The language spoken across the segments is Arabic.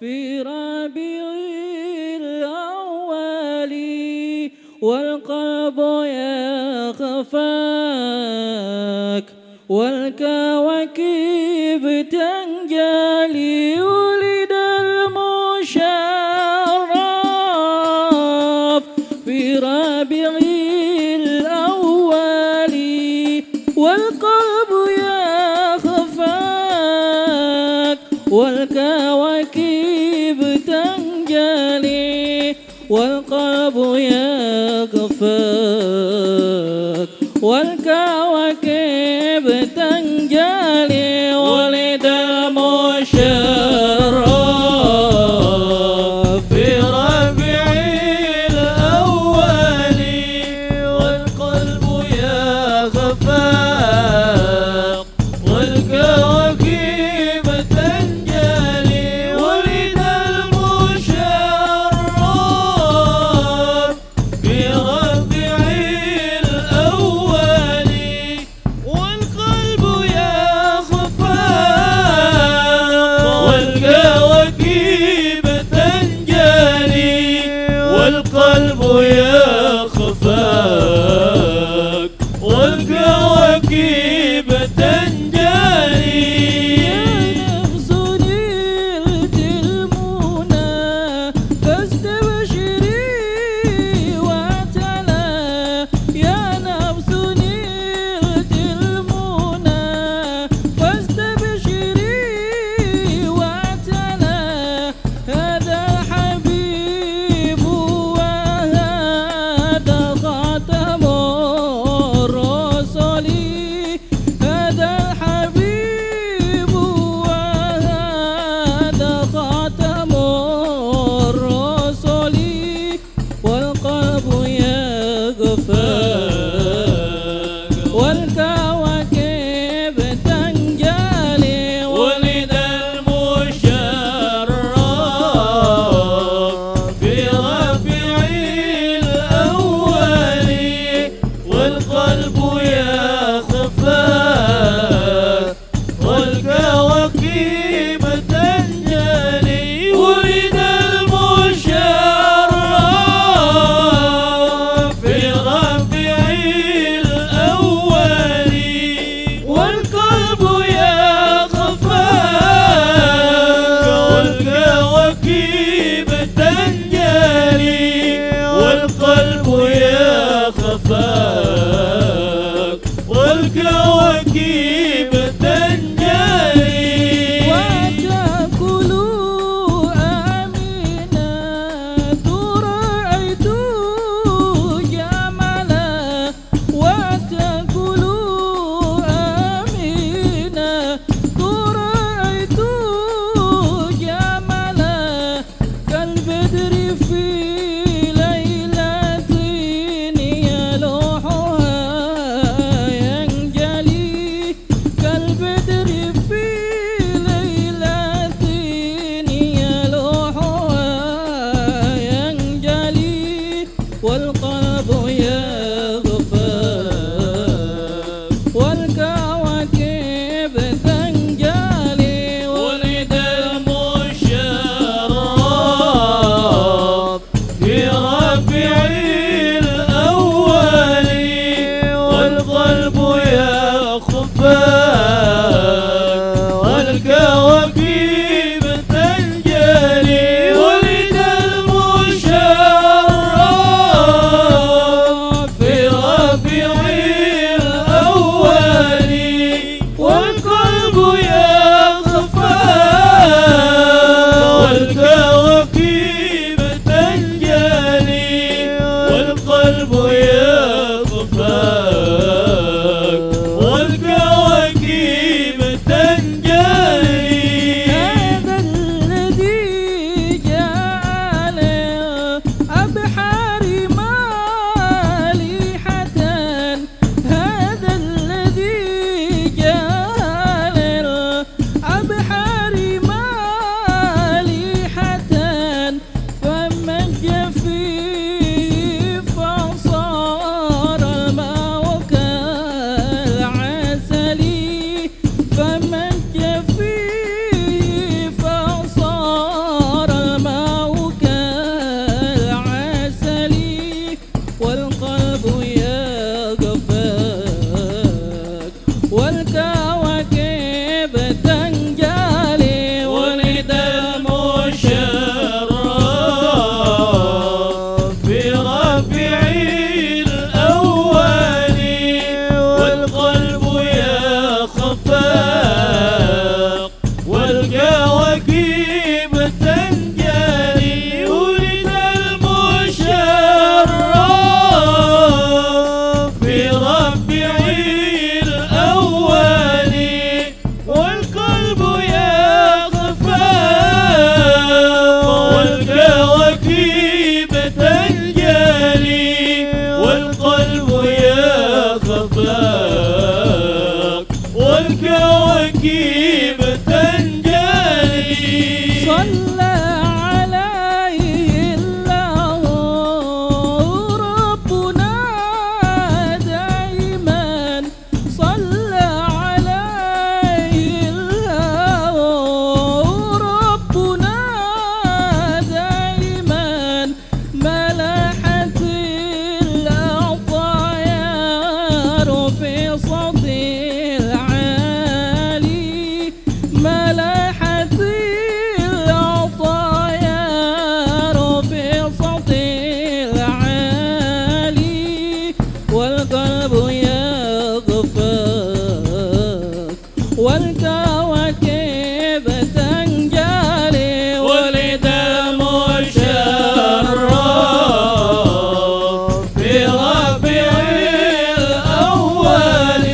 في ربيع الأول والقلب يخفاك والكواكب تنجلي والكواكب تنجلي والقلب يغفاك والكواكب تنجلي ولد المشاك की The girl. والكواكب تنجلي ولد المشرف في ربيع الأول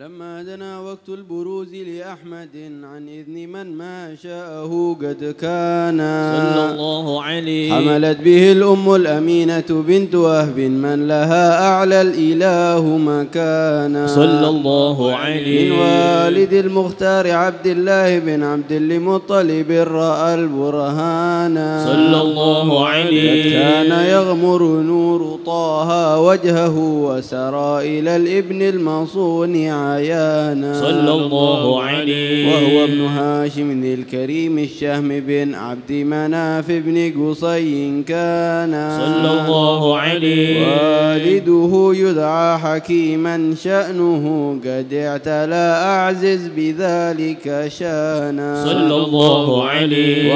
لما دنا وقت البروز لأحمد عن إذن من ما شاءه قد كان. صلى الله عليه. حملت به الأم الأمينة بنت وهب من لها أعلى الإله مكانا. صلى الله من عليه والد المختار عبد الله بن عبد المطلب رأى البرهان. صلى الله عليه. كان يغمر نور طه وجهه وسرى إلى الإبن المصون عيانا صلى الله عليه. وهو ابن هاشم الكريم الشهم بن عبد مناف بن قصي كان. صلى الله عليه. والده يدعى حكيما شأنه قد اعتلى أعزز بذلك شأنا. صلى الله عليه.